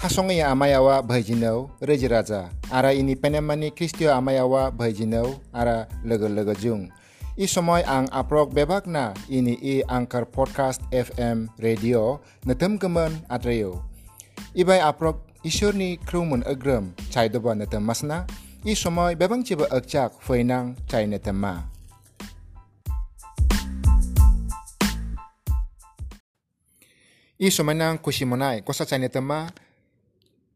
हासङै आमायावा भैजिनौ रेजि राजा आरा इनि पेनेमानि ख्रिस्टिय आमायावा भैजिनौ आरा लोगो लोगो जुं इ समय आं आप्रक बेबागना इनि इ आंकार पडकास्ट एफएम रेडिअ' नोथोमगोमोन आद्रायौ इबाय आप्रक इसोरनि ख्रौमोन अग्रोम चाइदबा नोथोम मासना इ समय बेबांचिबो अगचाक फैनां चाइ नोथोमा इ समायनां खुसि मोननाय गसा चाइनेतमा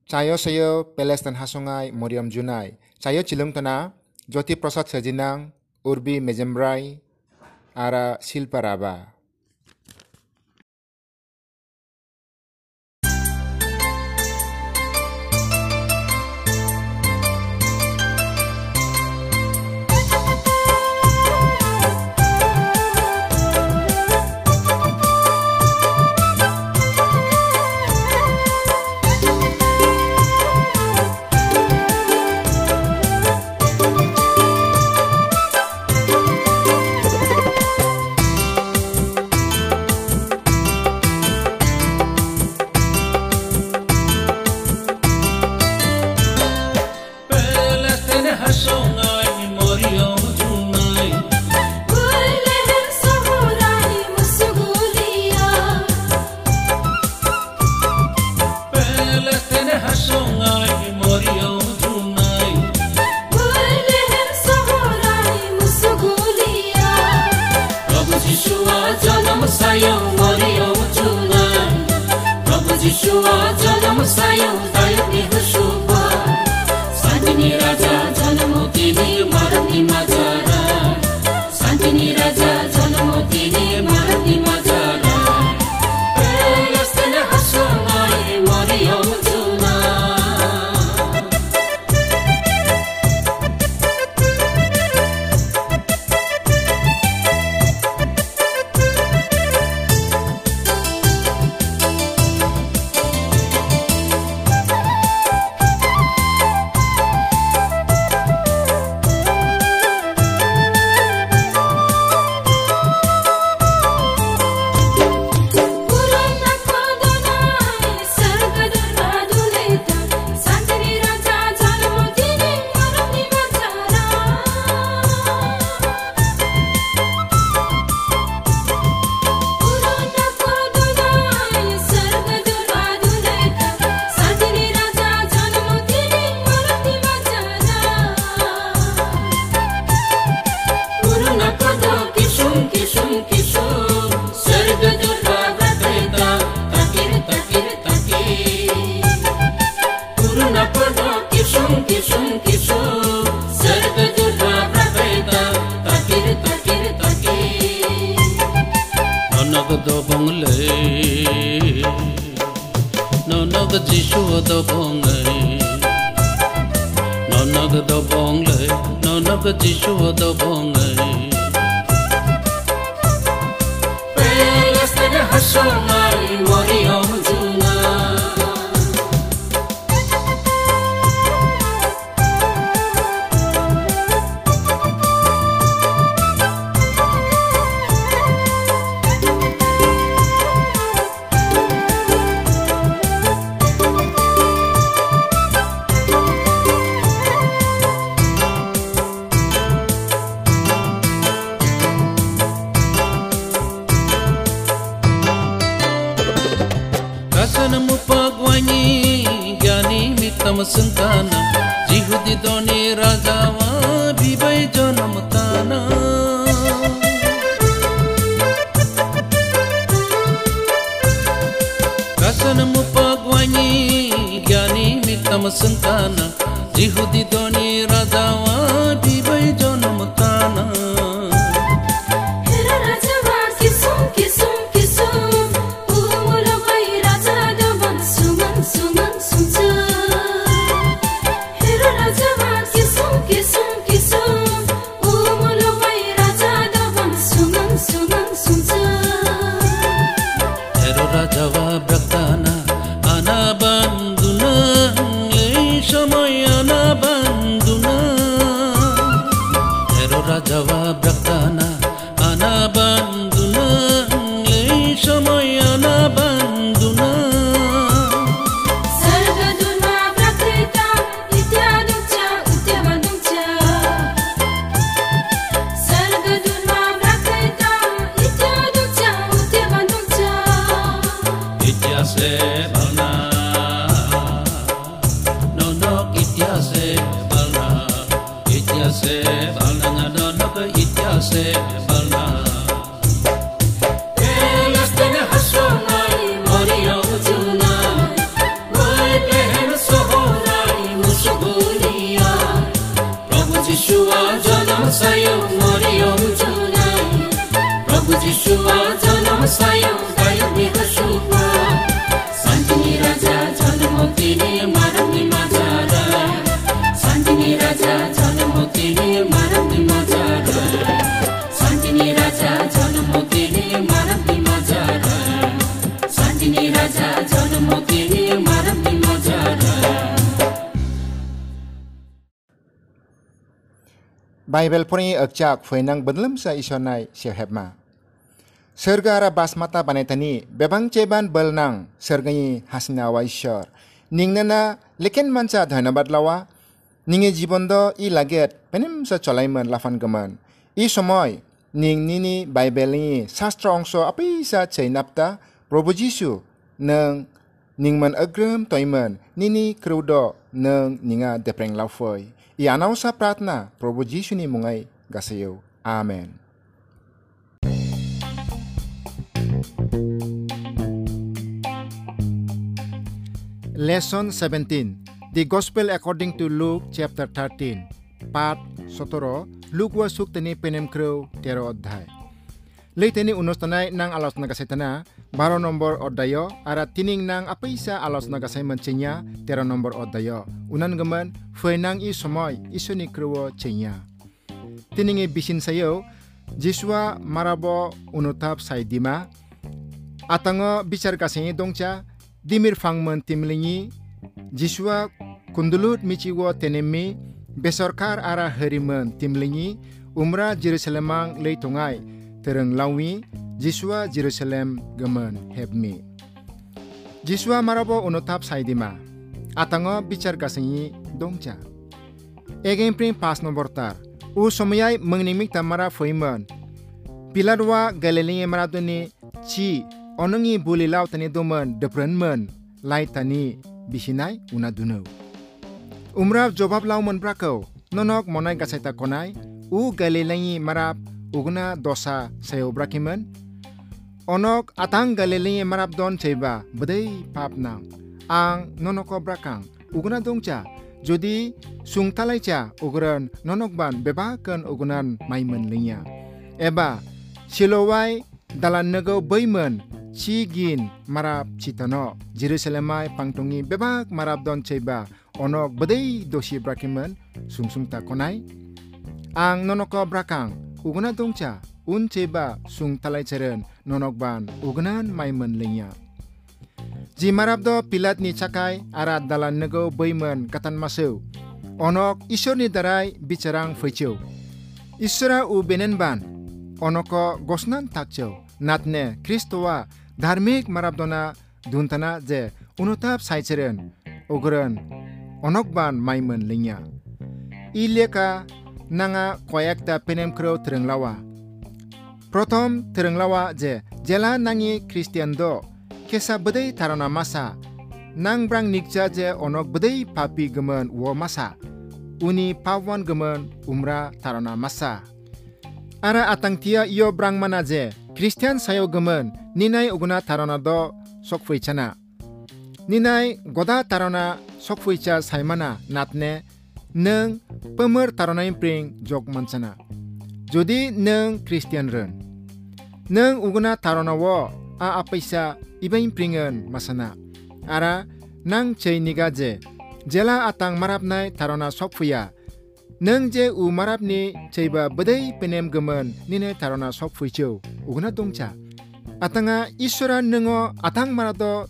Chayo seyo peles tan hasungai Moriam Junai. Chayo cilung tana Jyoti Prasad Sajinang Urbi Mejembrai ara silparaba şu vatanımız sayılır Bible poni ekjak fui nang belum sa isonai sehebma. Serga ara bas mata panetani bebang ceban bel nang sergani hasna wai shor. Ning nana leken manca dana bat lawa. Ning e jibondo i laget penem sa colai man lafan geman. I somoi ning nini Bible ni sa strong so apa i sa cei napta probo jisu nang ning man agrem toiman nini krudo nang ninga depreng lafoi. ಈ ಅನೌಸ ಪ್ರಾರ್ಥನಾ ಪ್ರಭು ಜೀಶುನಿ Lesson 17 The Gospel according to Luke chapter 13 Part 17 Luke was suk tani penem tero Leiteni unostanay nang alos nagasitana. Baro nombor odayo ara tining nang apaisa alos nagasay mancinya tero nombor odayo unan gaman fue nang i somoy isuni kruwo cinya tiningi bisin sayo. Jiswa marabo unutap saidima atango bicar kasengi dongcha. Dimir fangman timlingi. Jiswa kundulut michiwo tenemi. Besorkar ara heriman timlingi. Umra Jerusalemang leitungai tereng lawi Jiswa Jerusalem gemen hebmi Jiswa marabo unutap saidima atango bicar kasengi dongcha Egen pring pas nomor tar. U somayay mengnimik tamara foiman piladwa Galilee maradoni chi onongi bulilaw tani doman deprenman lai tani bisinai una duno umrap jobab law man brakaw nonok monai gasaita konai. U Galilee marap ugna dosa sayo brakiman onok atang Galilee marap don cheba bedai pap nang ang nonoko brakang ugna dongcha. যদি sungtalaija uguran nonokban bebakan ugunan maiman linya. Eba silowai dalan nago baiman chigin marap chitano. Jerusalemai pangtongi bebak marap don cheba onok bedai dosi brakiman sungsungta konai. Ang nonoko brakang ugna tungcha un cheba sung talai cheren nonokban ugnan mai menlingya. Jimarabdo pilat ni chakai arat dalan nego boimen katan masu. Onok isor ni darai bicarang fecheu. Isora u benen ban. Onoko gosnan takcheu. Natne Kristoa dharmik marabdona duntana je unutap saicheren ogren onokban mai menlingya. Ileka nanga কয়েকটা পেনেম ক্রো তেরংলাওয়া প্রথম তেরংলাওয়া যে জেলা নাঙি খ্রিস্টিয়ান দ kesa bedai tarana masa nang brang nikja je onok bedai papi gemen wo masa uni pawan gemen umra tarana masa ara atang tia iyo brang mana je Christian sayo gemen ninai uguna tarana do sokfui chana ninai goda tarana sokfui cha saimana natne neng pemer tarana impring jok mansana. যদি neng Christian ren. Neng uguna tarana wo a apaisa ibain pringen masana. Ara nang chei niga je. Jela atang marapnai tarona sokfuya nang je u marapni cheiba bedai penem gemen nine tarona sokfuicheu ugna dongcha atanga isora nengo atang marado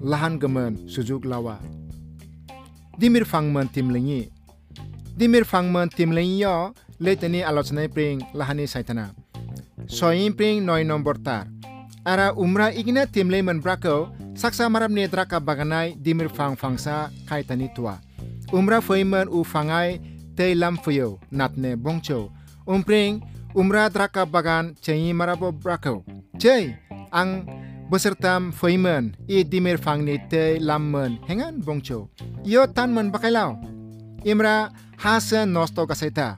lahan gemen sujuk lawa. Dimir fangman timlengi dimir fangman timlengi yo leitani alochna pring lahani saitana. Soin pring noy nombor tar. Ara umra igna timlei man brako saksa marap ne draka baganai dimir fang fangsa kaitani tua. Umra foiman u fangai tei lam fuyo natne bongcho umpring umra draka bagan chei marabo brako chei ang besertam foiman i dimir fangni tei lammen hengan bongcho iyo tan man bakailau imra hasen nosto kasaita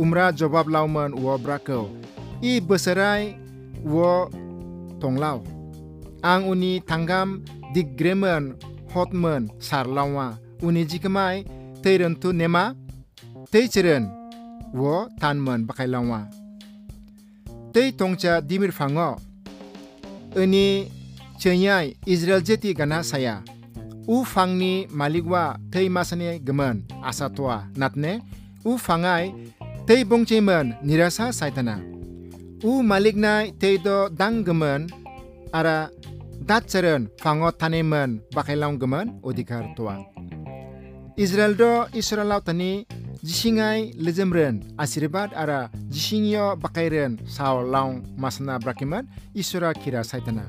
umra jawab lauman wo brako i beserai wo tonglau ang uni tanggam digremen hotmen sarlawa uni jikmai teiren tu nema teicheren wo tanmen bakailawa tei tongcha dimir fango ini chenyai Israel jeti gana saya. U fangni malikwa tei masane gemen asatwa natne. U fangai tei bongchemen nirasa saitana. U maliknai tei do dang gemen ara datcheren fango tanemen bakailang gemen odikar tua Israel do Israel tani jisingai lejemren asirbat ara jisingyo bakairen sao laung masna brakiman isura kira saitana.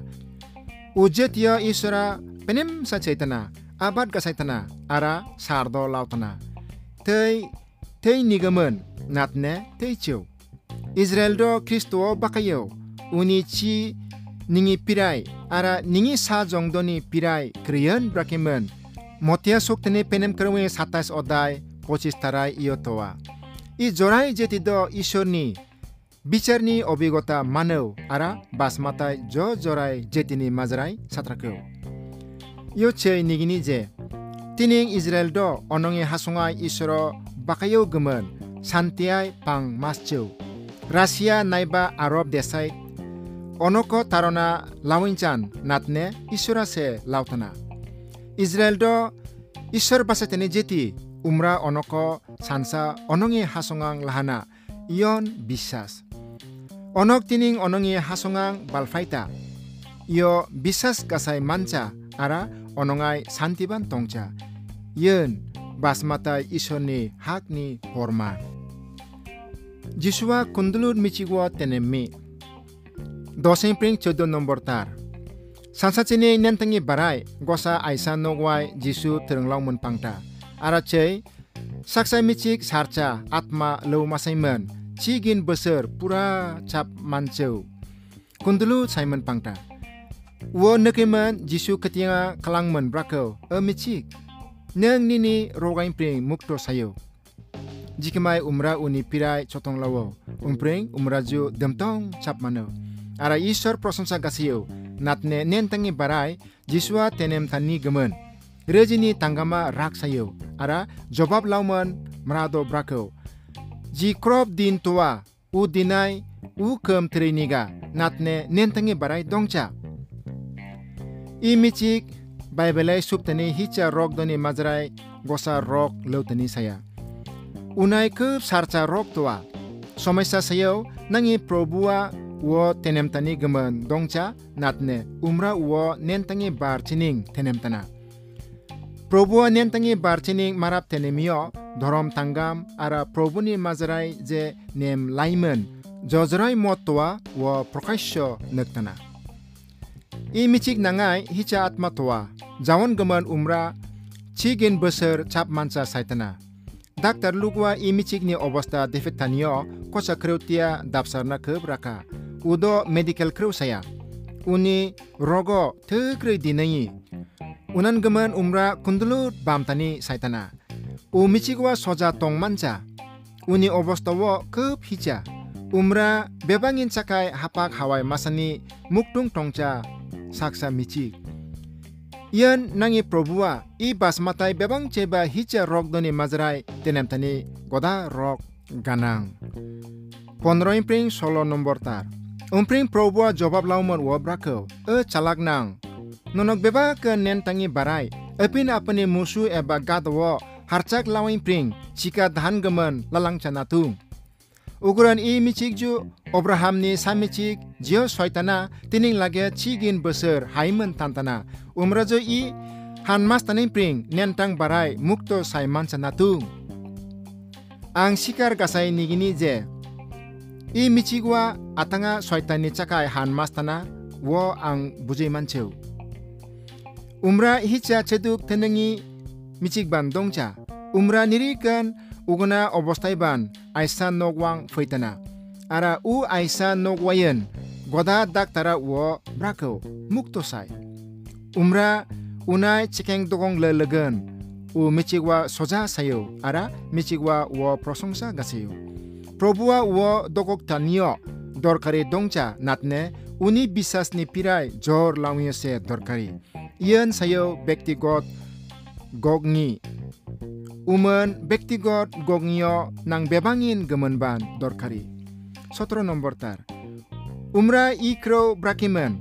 Ujet yo isura penem sa chaitana abad ka saitana ara sardo lautana. Tei tei nigamen natne tei chiu. Israel do Kristo bakayo uni chi ningi pirai ara ningi sa jongdoni pirai kriyan brakiman. Motia soktene penem kerwe satas odai পঁচিশ তারাই ইয়তোয়া ই জোড়াই যেতিদ ঈশ্বরনি বিচারনি অভিজ্ঞতা মানেও আরা বাসমাতাই জ জোড়াই যেতিনি মাজরাই সাত্রাকেও ইয় ছে নিগিনি যে, তিনিং ইসরায়েল দ অনঙে হাসঙাই ঈশ্বর বাকাইও গমন শান্তিয়াই পাং মাসচেও রাশিয়া নাইবা আরব দেশাই অনক তারনা লাউইনচান নাতনে ঈশ্বরা সে লাউতনা ইসরায়েল দ ঈশ্বর বাসাতেনে যেতি umra onoko sansa onongi hasongang lahana. Iyon bisas. Onok tining onongi hasongang balfaita. Iyo bisas kasai mancha ara onongai santiban tongcha yen basmatai ishoni hakni horma. Jisua kundulur michigwa tenemi doseng pring chodo nombor tar. Sansa chini nentangi barai gosa aisa nogwai jisu terenglang munpangta ara chei saksai michik sarcha atma lo masaiman chigin besar pura chap mancheu kundulu simon pangta wo nekeman jisu ketinga kalangman brako a michik neng nini rogain pring mukto sayo jikimai umra uni pirai chotong lawo umpring umra ju demtong chap mano ara ishor prasangsa gasiyo natne nentangi barai jisua tenem tani gemen. Rejini tanggama rak sayo आरो जबाब लावमोन मरादो ब्राखौ। जि क्रप दिन तवा उ दिनाय, उ खम थ्रिनिगा, नाथने नेनथांनि बाराय दंचा। इ मिथिक, बाइबेलाय सुबथनि हिचा रक दनि माजराय, गसा रक लौथनि साया। उ खोब सारचा रक तवा समस्या सायाव, नाङि प्रभुआ व तेनेमतानि गोमोन दंचा, नाथने उमरा व नेनथांनि बारथिनिं तेनेमताना। প্রভু নেনতাঙি বার চিনিং মারাপ তেনেমিও ধরম তাঙ্গাম আরা প্রভুনি মাজরাই যে নেম লাইমন জজরাই মতোয়া ও প্রকাশ্য নক্তানা ই মিচিক নাঙাই হিচা আত্মা তোয়া জাওন গমন উমরা চিগিন বছর চাপ মানসা সাইতানা ডাক্তার লুকওয়া ই মিচিকনি অবস্থা দেখেতানিও কসা ক্রেউতিয়া দাবসারনা खोब রাখা อุนันกมินอุมระคุณดลูดบามตานีไซตนาอูมิชิกว่าโซจาตงมันจาอุนีโอบสตวคือพิจาอุมระเบบางินสกายฮัปักฮาวายมาสนีมุกตุงตงจาสักซามิชิกยันนังยีปรบัวอีบาสมาไตเบบางเจบาฮิจารอกดนีมาจไรเตนมตานีกดารอกกานังปนรอยปริงโซโลนอมบอร์ตาร์อุมปริงปรบัวจอบับลาวมันวอบรักเกอเออฉลักนัง Nonok beba ke nen tangi barai. Epin apani musuh eba gadwo harchak lawing pring. Jika dhan gemen lalang canatung. ukuran i michik ju. Abraham ni samichik jio soitana. Tining lage chigin besar haimen tantana. Umrajo i. Hanmas tanin pring. Nen tang barai. Mukto saiman sanatung ang sikar gasai nigini je. I michigwa atanga soitani chakai hanmas tana. Wo ang bujai mancheu umra hicha cheduk tenengi michik ban dongcha umra nirikan uguna obostai ban aisa nogwang feitana ara u aisa nogwayen goda daktara wo brako mukto sai umra unai chikeng dogong le legen ও মিচিকwa soja sayo ara michikwa wo prosongsa gasayo প্রভুয়া ও দকক তানিয় দরকারি দংচা নাতনে উনি বিশ্বাস নি পিরাই জর লাউয়েছে দরকারি Ian sayo bektigot gogni. Umen bektigot gognyo nang bebangin gemenban dorkari. Sotro nomor tar. Umra ikro brakimen.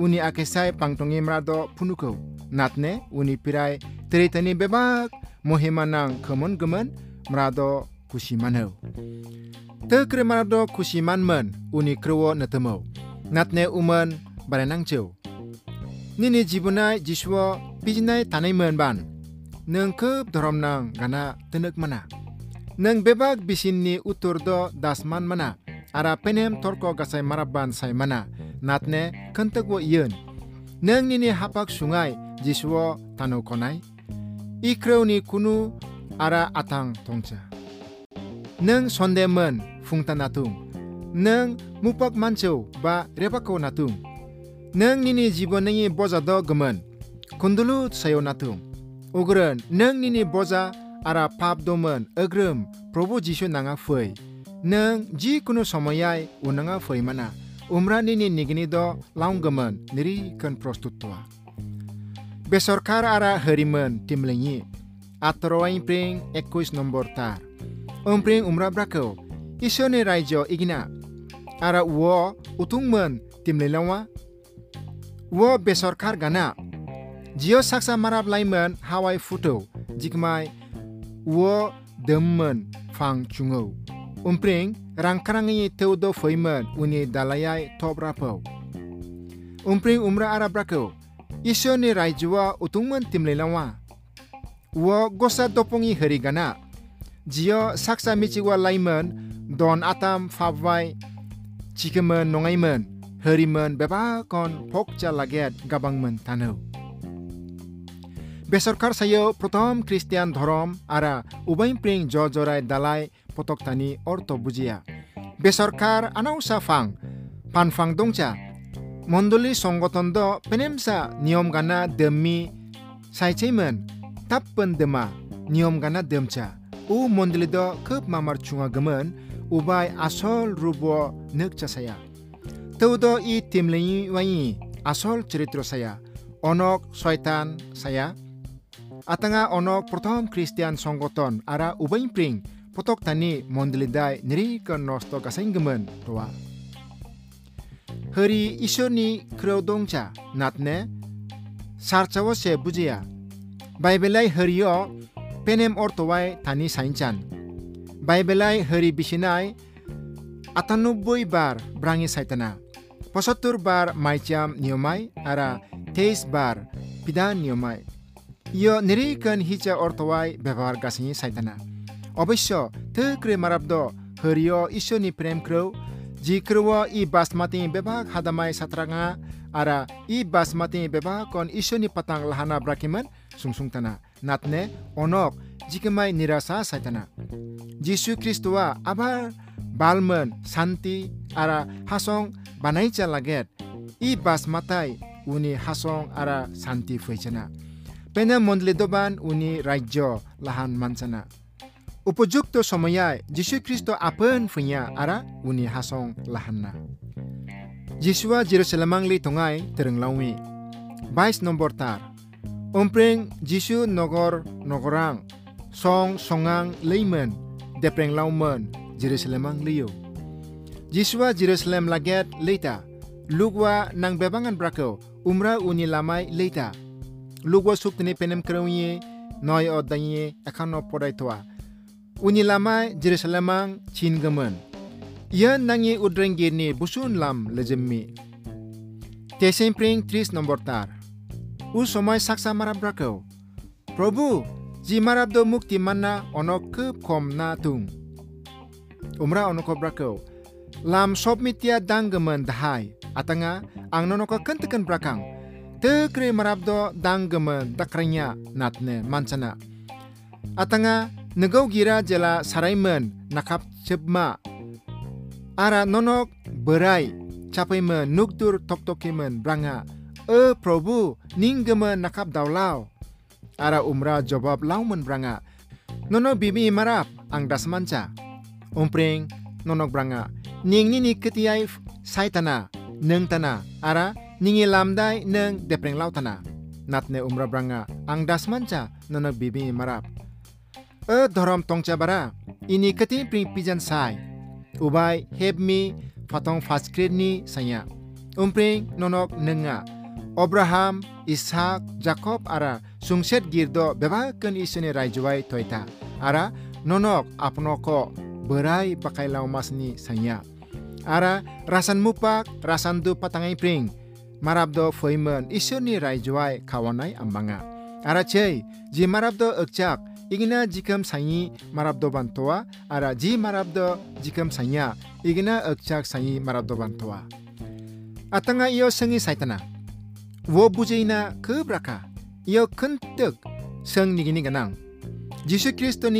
Uni akesai pangtongi mrado punuko. Natne uni pirai teritani bebak mohimanang kemen gemen mrado kusimanau. Te kremarado kusiman men uni krewo netemau. Natne umen barenang jauh nini jibunai jiswo bijnai tanai men ban. Nang kep dorom gana tenek mana. Nang bebak bisinni utur do dasman mana. Ara penem torko gasai maraban sai mana. Natne kentekwo yen nang nini hapak sungai jiswo tanu konai. Kunu ara atang tongcha. Nang sondemen fungta natung. Nang mupak mancho ba repako natung nang nini jibon nangi boza do gemen. Kundulu sayo natung ugren nang nini boza ara pap domen agrem probo nanga foi nang ji kuno samayai unanga foi mana. Umra nini nigini do laung gemen. Niri kan besorkar ara harimen timlengi atrowain pring 21 nombor tar. Ompring umra brakau. Isone raijo igina. Ara wo utungmen timlelawa Wo besorkar gana Jio saksa marap Hawaii futo Jikmai Wo demmen fang chungo. Umpring rangkarangi teudo foimen Uni dalayai top rapau. Umpring umra ara brakau Isone raijo utungmen timlelawa Wo gosa dopongi hari gana jio saksa michiwa laimen don atam fabwai chikemen nongaimen herimen beba kon pokcha laget gabangmen tano বেসরকার সাইও প্রথম খ্রিস্টিয়ান ধরম আরা উবাইম প্রিং জ জরাই দালাই পতকতানি অর্থ বুঝিয়া বেসরকার আনাউসা ফাং পানফাং দংচা মন্ডলী সংগঠন দ পেনেমসা নিয়ম গানা দেমি সাইচেইমন তাপ্পন দেমা নিয়ম গানা দেমচা u mondlido kep mamar chunga gemen ubai asol rubo nek chasaya Teudo i timlengi wangi asol ceritro saya. Onok soitan saya. Atanga onok pertama Christian songgoton ara ubain pring potok tani mondelidai neri ke nosto kasenggemen roa. Hari isoni kreodongca natne sarcawo se bujia. Baibelai hario penem ortowai tani saincan. Baibelai hari bisinai atanu bar brangi saitana. Posotur bar maicam niomai ara teis bar pidan niomai. Iyo nirikan hica ortowai ব্যবহার গাছিনি সাইতানা অবশ্য তেক্রে মারাবদ হরিয় ঈশ্বনি প্রেম ক্রৌ জি ক্রৌ ই বাসমতি বেবাক হাদামাই সাত্রাঙা ara i basmati beba kon ishoni patang lahana brakiman sungsung tana natne onok jikemai nirasa saitana jisu kristowa abar balman santi ara hasong banaicha laget i basmatai uni hasong ara santi ফৈচনা পেনে মন্ডলি দবান উনি রাজ্য লাহান মানসানা উপযুক্ত সময়ায় যীশু খ্রিস্ট আপন ফুইয়া আরা উনি হাসং লাহান্না যিশুয়া জেরুসালেমাংলি tongai terenglawi 22 নম্বর তার ompreng যিশু নগর নগরাং song songang leimen depreng laumen Jerusalemang liyo Jiswa Jerusalem laget leita lugwa nang bebangan brako umra uni lamai leita lugwa suktini penem krawiye noy odanye akano podai toa uni lamai Jerusalemang chin gamen ia nangi udrengi ni busun lam lejemmi Tesen pring tris nombor tar u somai saksa marab brako Probu ji marab do mukti manna ono kup kom na tung umra ono ko brako lam sop mitia danggemen dahai. Atanga ang nono ko kentekan brakang. Te kre marab do danggemen dakranya natne mansana atanga negau gira jela saraimen nakap cepma ara nonok berai capaimen nuktur toktokimen branga. E probu ninggemen nakap dawlau ara umra jawab lauman branga. Nono bibi marap ang dasmanca umpring nonok branga ning nini ketiai saitana neng tana. Ara ningi lamdai neng depreng lautana. Natne umra branga ang dasmanca nono bibi marap. E dorom tongcha bara ini keti pring pijan sai. Ubai heb mi fatong grade ni saya umpring nonok nenga. Abraham, Ishak, Jacob ara sungset girdo bebakan isune raijuai toita. Ara nonok apnoko berai pakai lau masni sanya. Ara rasan mupak, rasan du patangai pring. Marabdo foimen isuni raijuai kawanai ambanga. Ara cei, ji marabdo ekcak, igina jikam sanyi marabdo bantoa, ara ji marabdo jikam sanya, igina ekcak sanyi marabdo bantoa. Atanga iyo sengi saitana. wo bujeina kebraka iyo kentek seng nigini ganang Yesus Kristo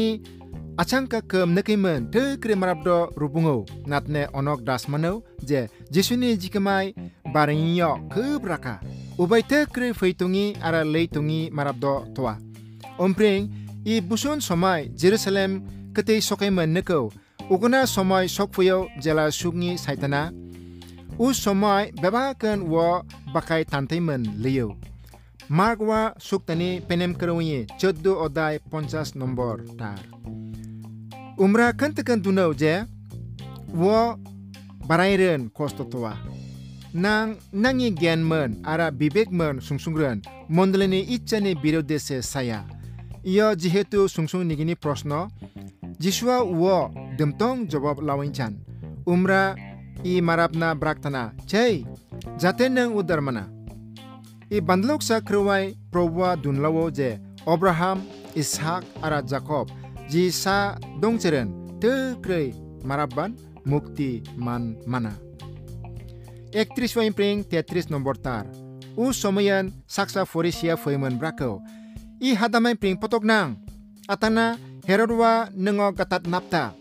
ni achangka kem nekimen te kre marabdo rubungo. Natne onok das mano je Yesus ni jikemai barinyo kebraka ubai te kre feitungi ara leitungi marabdo toa. Ompring i busun somai Jerusalem kete sokaimen neko uguna somai sokfuyo jela sugni saitana. U somai bebakan wo bakai tantaiman liyo. Margwa suktani penem kerunyi ceddo odai ponsas nombor tar. Umra kantekan dunau je, wo barairen kosto tua. Nang nangi gian men ara bibek men sungsungren mondleni ichani birodese saya. Iyo jihetu sungsung nigini prosno, Jiswa wo demtong jawab lawinchan. Umra i marapna braktana cei jate nang udar mana i bandlok sa kruwai probwa dunlawo je Abraham Ishak ara Jacob ji sa dongcheren te krei maraban mukti man mana. Ektris wain pring tetris nombor tar. U somayan saksa forisia foiman brako i hadamai pring potok nang. Atana herodwa nengo katat napta.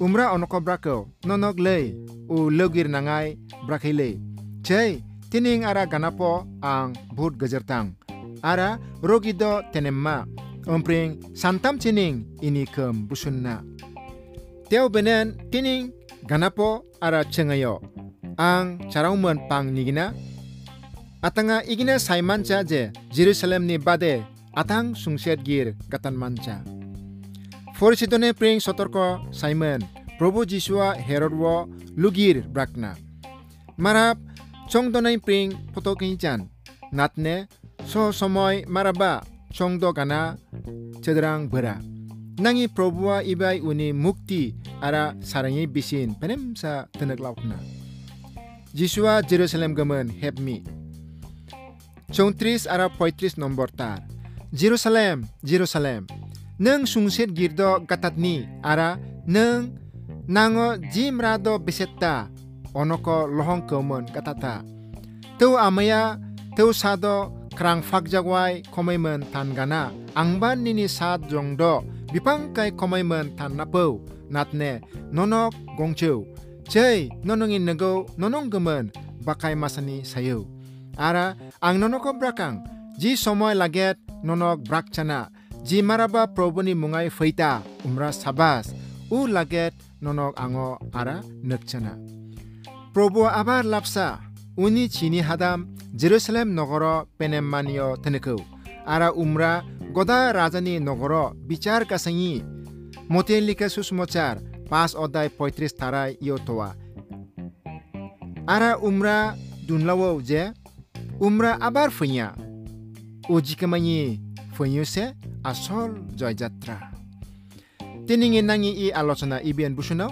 Umra onoko brako nonok lei. U logir nangai brakhile chei tining ara ganapo ang bhut gajertang ara rogido tenemma ompring santam chining ini kem busunna teo benen tining ganapo ara chengayo ang charauman pang nigina atanga igina saimancha je jerusalem ni bade atang sungset gir gatan mancha Forisidone pring sotorko Simon, Probo Jisua Herodwo Lugir Brakna. Marap chongdonai pring potokinchan. Natne so somoy maraba gana cedrang bera. Nangi Probuwa ibai uni mukti ara sarangi bisin penem sa tenek laukna. Jisua Jerusalem gamen help me. Chongtris ara poitris nombor tar. Jerusalem, Jerusalem. nang sungset girdo gatatni ara nang nango jimrado besetta onoko lohong komon gatata tu amaya tu sado krang fakjagwai komaimen tan gana. Angban nini sad jongdo bipangkai komaimen tan napo natne nonok gongcheu chei nonongin nego nonong gemen bakai masani sayo ara ang nonoko brakang. Ji somoy laget nonok brakchana ji maraba proboni mungai feita umra sabas. U laget nonok ango ara nekchana probo abar lapsa. Uni chini hadam jerusalem nogoro penemmanio tenekau ara umra goda rajani nogoro bichar kasangi motelika susmochar pas odai poitris tarai yotoa ara umra dunlawo je umra abar funya ujikamani funyuse আসল জয়যাত্রা tiningi nangi i alochana ibian busunaw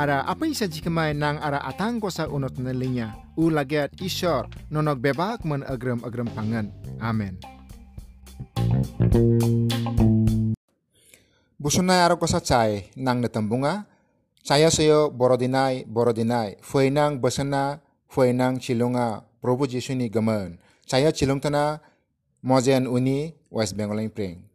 ara apa isa jikamai nang ara atang kosa unot na linya u lagiat ishor nonok bebak man agram agram pangan. Amen. Busunai aro kosa chai nang na tambunga chaya sayo borodinai. Borodinai fuinang basana fuinang chilunga probu jisuni gaman chaya chilungtana mojen uni west bengal pring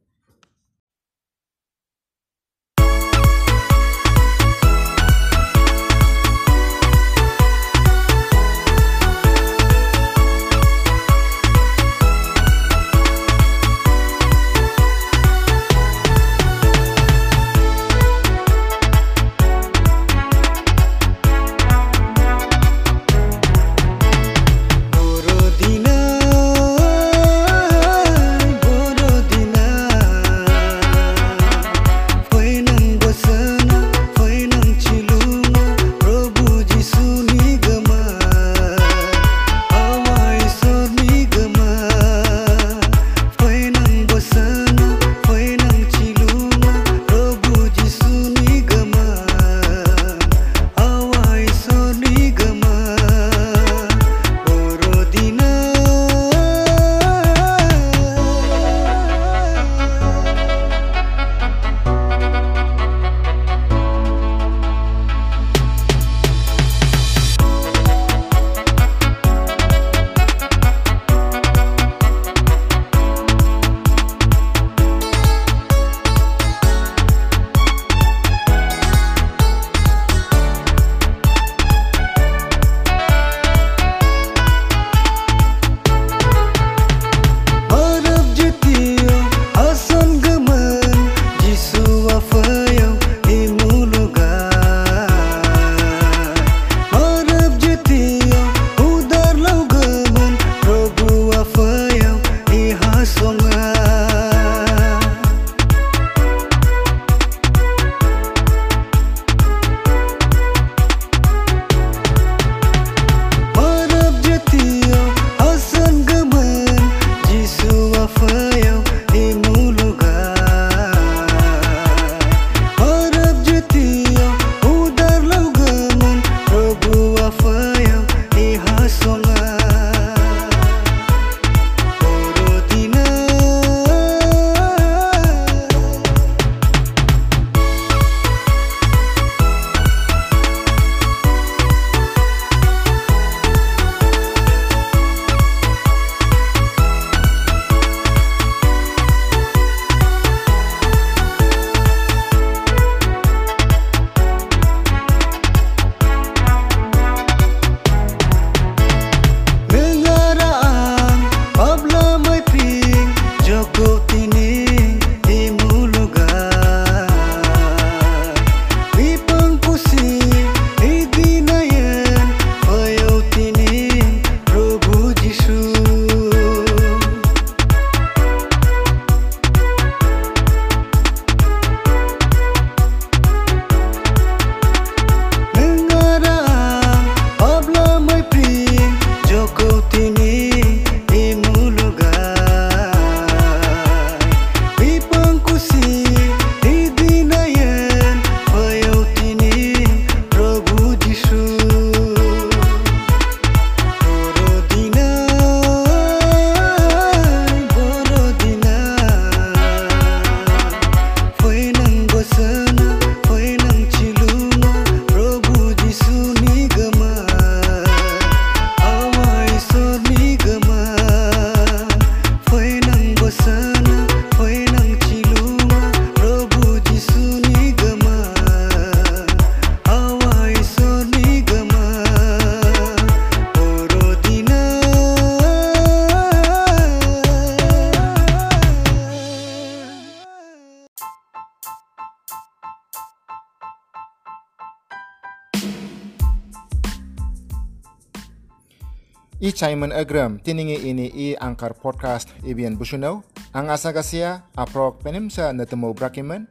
Chaiman Agram. Tiningi ini i angkar podcast ibian busunau ang asa kasia aprok penimsa natemu brakiman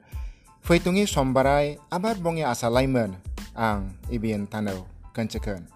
feitungi sombarai abar bongi asa laiman ang ibian tanau. Kancekan